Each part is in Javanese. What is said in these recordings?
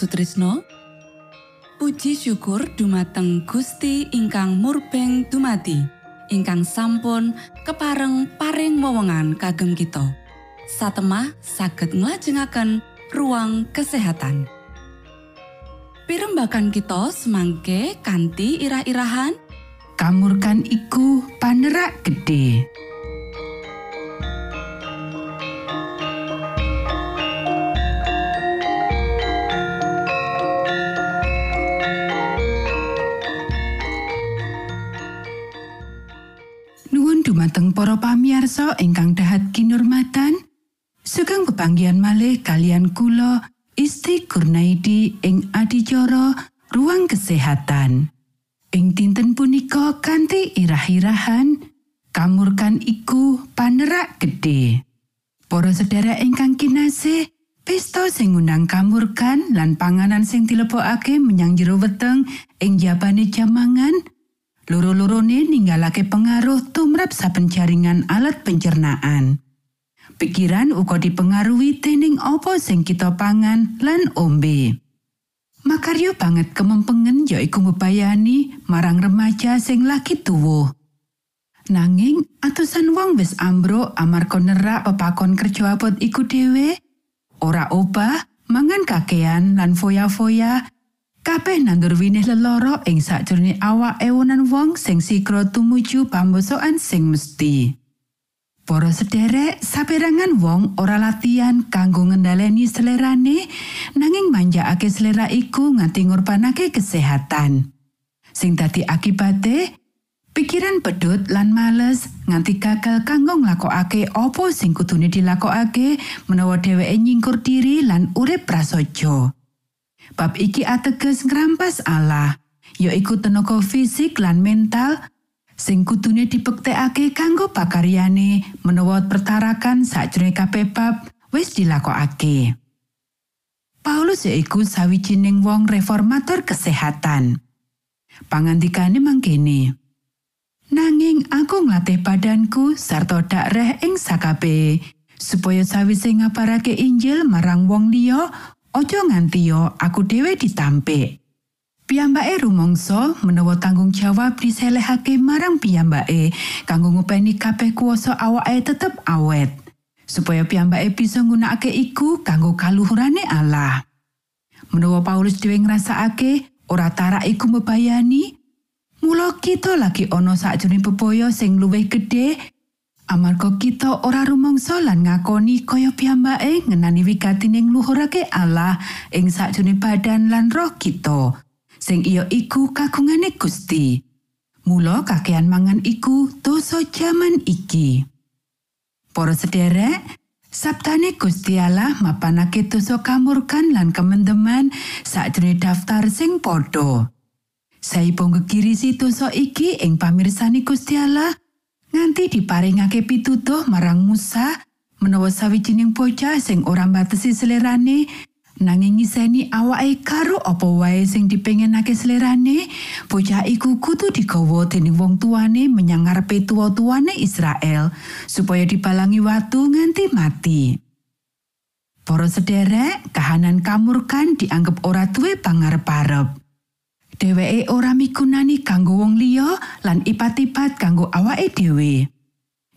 Sutrisno. Puji syukur dumateng Gusti ingkang murbeng dumati ingkang sampun kepareng paring wewenngan kagem kita. Satemah saged nglajengaken ruang kesehatan. Pirembakan kita semangke kanthi irah-irahan. Kamurkan iku panerak gede. Dumateng para pamiarsa ingkang dahat kinurmatan. Sugeng pepanggihan malih kalian kula Isti Kurnaidi ing adicara ruang kesehatan. Ing dinten punika kanthi irah-irahan kamurkan iku panerak gede. Para sedherek ingkang kinasih, pesta sing ngundang kamurkan lan panganan sing dilebokake menyang jero weteng ing jabane jamangan loro-lorone ninggalake pengaruh tumrap saben jaringan alat pencernaan. Pikiran uga dipengaruhi dening apa sing kita pangan lan ombe. Makaryo banget kemempengen yaiku mbebayani marang remaja sing lagi tuwuh. Nanging atusan wong wis ambruk amarga nerak pepakon kerja abot iku dhewe, ora obah, mangan kakean lan foya-foya, kabeh nandur winih leloro ing sakjroning awak ewonan wong sing sikro tumuju pambosokan sing mesti. Para sederek, saperangan wong ora latihan kanggo ngendhaleni selerane, nanging manjakake selera iku nganti ngorbanake kesehatan. Sing dadi akibate, pikiran pedut lan males nganti gagal kanggo nglakokake apa sing kudune dilakokake menawa dheweke nyingkur diri lan urip prasaja. Bab iki ateges ngrampas Allah, yaiku tenaga fisik lan mental sing kudune dibektekake kanggo pakaryane menawa pertarakan sakjroning kabeh bab wis dilakokake. Paulus yaiku sawijining wong reformator kesehatan. Pangandikane mangkene. Nanging aku nglatih badanku sarta dakreh ing sakabe supaya sawise ngaparake Injil marang wong liya aja nganti yo aku dhewe ditampik. Piyambake rumangsa menawa tanggung jawab diselehake marang piyambake kanggo ngopeni kabeh kuasa awake tetep awet supaya piyambake bisa nggunakake iku kanggo kaluhurane Allah. Menawa Paulus dhewe ngrasakake ora tarak iku mbebayani, mula kita lagi ana sakjroning bebaya sing luwih gedhe amarga kita ora rumangsa lan ngakoni kaya piyambake ngenani wigatining luhurake Allah ing sakjroning badan lan roh kita. sing iya iku kagungane Gusti. Mula kakean mangan iku dosa jaman iki. Para sederek, Sabtane Gusti Allah mapanake dosa kamurkan lan kemendeman sakjroning daftar sing padha. Saipun gegirisi dosa iki ing pamirsani Gusti Allah nganti diparingake pitutuh marang Musa menawa sawijining bocah sing ora mbatesi selerane nanging ngiseni awake karo apa wae sing dipengenake selerane bocah iku kudu digawa dening wong tuane menyang ngarepe tuwa-tuwane Israel supaya dibalangi watu nganti mati. Para sederek kahanan kamurkan dianggep ora duwe pangarep-arep dheweke ora migunani kanggo wong liya lan ipat-ipat kanggo awake dhewe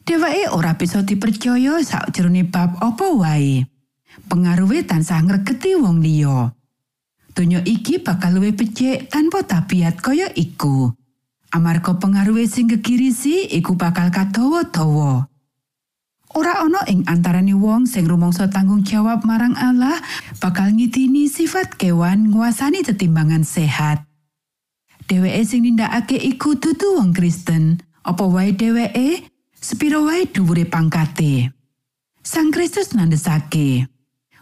dheweke ora bisa dipercaya sakjroning bab apa wae pengaruhe tansah ngregeti wong liya. Donya iki bakal luwih becik tanpa tabiat kaya iku. Amarga pengaruhe sing gegirisi iku bakal kadawa-dawa. Ora ana ing antarane wong sing rumangsa tanggung jawab marang Allah bakal ngitini sifat kewan nguasani tetimbangan sehat. Dheweke sing nindakake iku dudu wong Kristen, apa wae dheweke, sepiro wae dhuwure pangkate. Sang Kristus nandesake,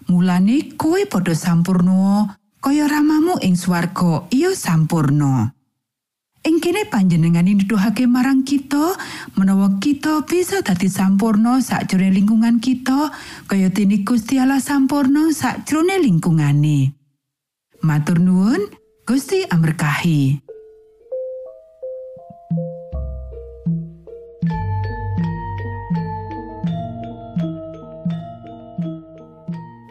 Mulane kowe padha sampurno kaya ramamu ing swarga iya sampurno. Ing kene panjenengane nuduhake marang kita menawa kita bisa dadi sampurno sakjroning lingkungan kita kaya dene Gusti Allah sampurno sakjroning lingkungane. Matur nuwun, Gusti amberkahi.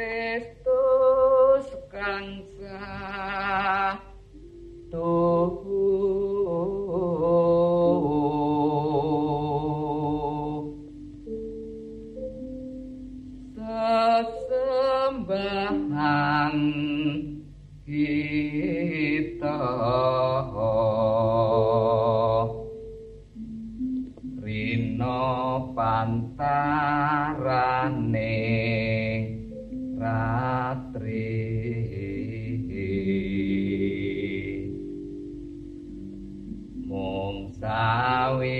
Kristus kang satuhu sesembahan kita. Rino pantarane Malawi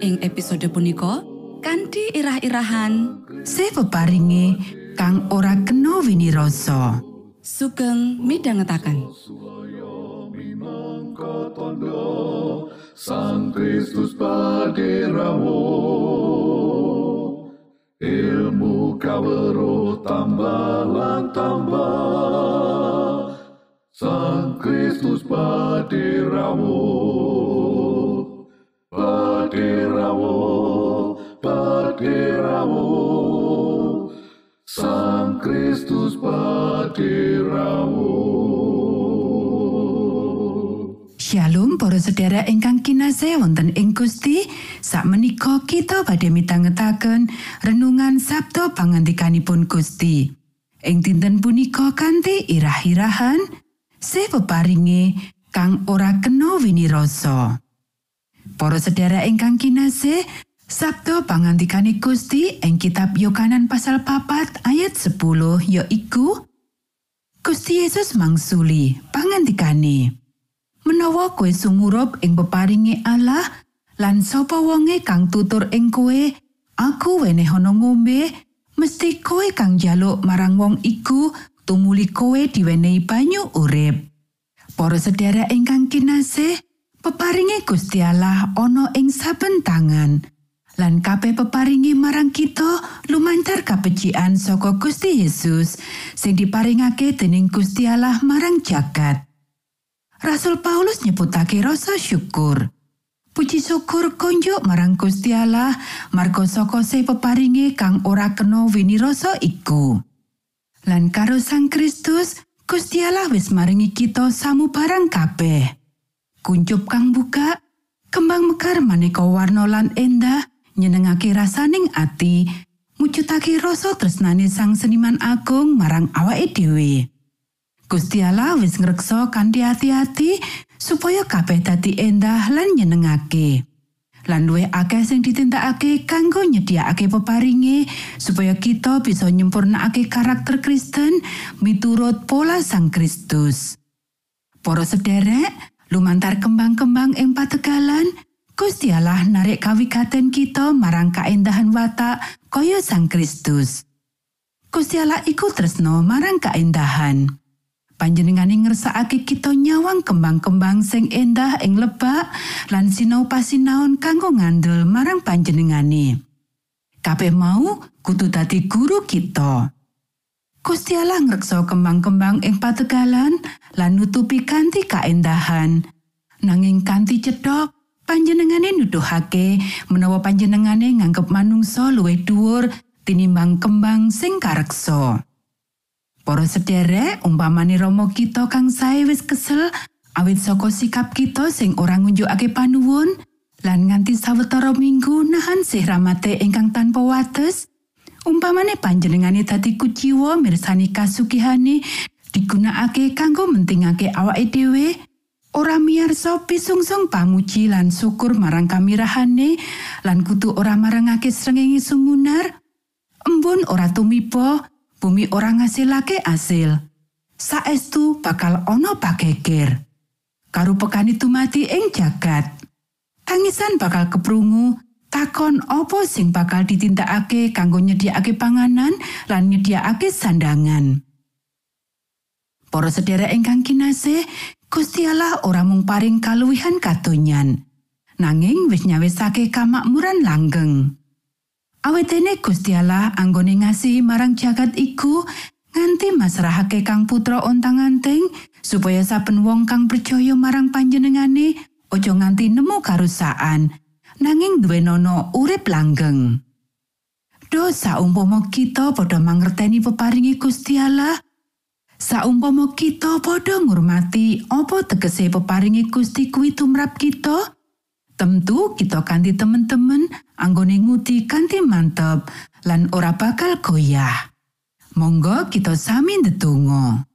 Ing episode punika kanthi irah-irahan Se peparinge kang ora kena winirasa. sugeng midhangetaken. Sang Kristus paderamu ilmu kawero tambah tambah Sang Kristus paderamu paderamu paderamu Sang Kristus paderamu Shalom para sedherek ingkang kinasih wonten ing Gusti. Sakmenika kita badhe mitangetaken renungan Sabda pangandikanipun Gusti. Ing dinten punika kanthi irah-irahan se peparinge kang ora kena winirasa. Para sedherek ingkang kinasih, Sabda pangandikane Gusti ing kitab Yohanan pasal papat ayat 10 yaiku Gusti Yesus mangsuli pangandikane menawa kowe sumurup ing peparinge Allah lan sapa wonge kang tutur ing kowe aku wenehono ngombe mesti kowe kang jaluk marang wong iku tumuli kowe diwenehi banyu urip. Para sedherek ingkang kinasih peparinge Gusti Allah ana ing saben tangan lan kabeh peparinge marang kita lumantar kabecikan saka Gusti Yesus sing diparingake dening Gusti Allah marang jagat Rasul Paulus nyebutake rasa syukur. Puji syukur konjuk marang Gusti Allah marga saka se peparinge kang ora kena winirasa iku. Lan karo Sang Kristus, Gusti Allah wis maringi kita samubarang kabeh. Kuncup kang buka, kembang mekar maneka warna lan endah, nyenengake rasaning ati, mujudake rasa tresnane sang seniman agung marang awake dhewe. Gusti Allah wis ngreksa kanthi hati-hati supaya kabeh dadi endah lan nyenengake. Lan luwih akeh sing ditindakake kanggo nyediakake peparinge supaya kita bisa nyempurnakake karakter Kristen miturut pola Sang Kristus. Para sederek, lumantar kembang-kembang ing pategalan, Gusti Allah narik kawigaten kita marang kaendahan watak kaya Sang Kristus. Gusti Allah iku tresno marang kaendahan. panjenengane ngersakake kita nyawang kembang-kembang sing endah ing lebak lan sinau pasinaon kanggo ngandel marang panjenengane. Kabeh mau kudu dadi guru kita. Gusti Allah ngreksa kembang-kembang ing pategalan lan nutupi kanthi kaendahan. Nanging kanthi cedhok, panjenengane nuduhake menawa panjenengane nganggep manungsa luwih dhuwur tinimbang kembang sing kareksa. Para sederek, umpamane Rama kita kang sae wis kesel awit saka sikap kita sing ora ngunjukake panuwun lan nganti sawetara minggu nahan sih ramate ingkang tanpa wates. Umpamane panjenengane dadi kuciwa mirsani kasugihane digunakake kanggo mentingake awake dhewe, ora miarsa pisungsung pamuji lan syukur marang kamirahane lan kudu ora marangake srengenge sumunar, embun ora tumiba, bumi ora ngasilake asil. Saestu bakal ana pageger. Karo pekani tumati ing jagat. Tangisan bakal keprungu, takon apa sing bakal ditindakake kanggo nyediakake panganan lan nyediakake sandangan. Para sedherek ingkang kinasih, Gusti Allah ora mung paring kaluwihan katonyan, nanging wis nyawisake kamakmuran langgeng. Awetene Gusti Allah anggone ngasihi marang jagat iku nganti masrahake Kang Putra ontang-anting supaya saben wong kang percaya marang panjenengane aja nganti nemu karusaan nanging duwe urip langgeng. Dosa umpama kita padha mangerteni peparingi Gusti Allah, saumpama kita padha ngurmati apa tegese peparingi Gusti kuwi tumrap kita, Tentu kita kanthi temen-temen anggone ngudi kanthi mantep lan ora bakal goyah. Monggo kita sami ndedonga.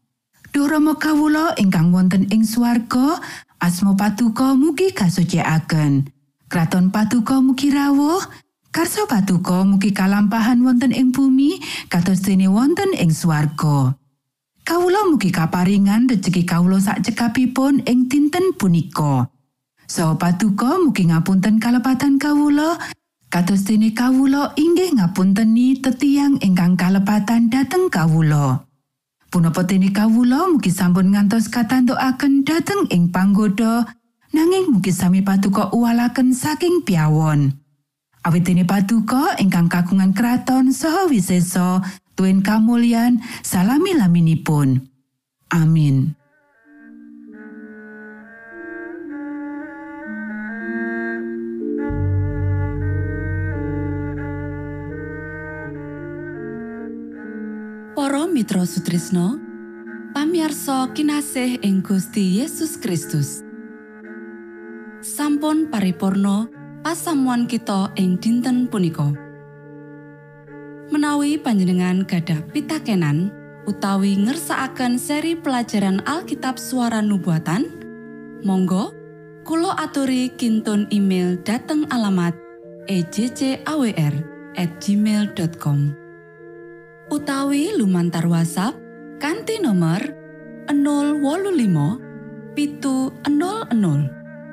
Duh Rama kawula ingkang wonten ing swarga, asma patuko mugi kasucikaken. Kraton patuko mugi rawuh, karso patuko mugi kalampahan wonten ing bumi kados dene wonten ing swarga. Kawula mugi kaparingan rejeki kawula sak cekapipun ing dinten punika. Saha patuko mugi ngapunten kalepatan kawula kados dene kawula inggih ngapunteni tetiang ingkang kalepatan dhateng kawula. Punapa dene kawula mugi sampun ngantos katantukaken dhateng ing panggoda nanging mugi sami patuko uwalaken saking piawon. Awit dene patuko ingkang kagungan kraton saha wisesa tuen kamulyan salami laminipun. Amin. Para Mitra Sutrisno pamiarsa kinasih ing Gusti Yesus Kristus sampun paripurno pasamuan kita ing dinten punika. Menawi panjenengan gadah pitakenan utawi ngersaakan seri pelajaran Alkitab suara nubuatan Monggo Kulo aturi kintun email dateng alamat ejcawr at gmail.com utawi lumantar WhatsApp kanti nomor 025 pitu 00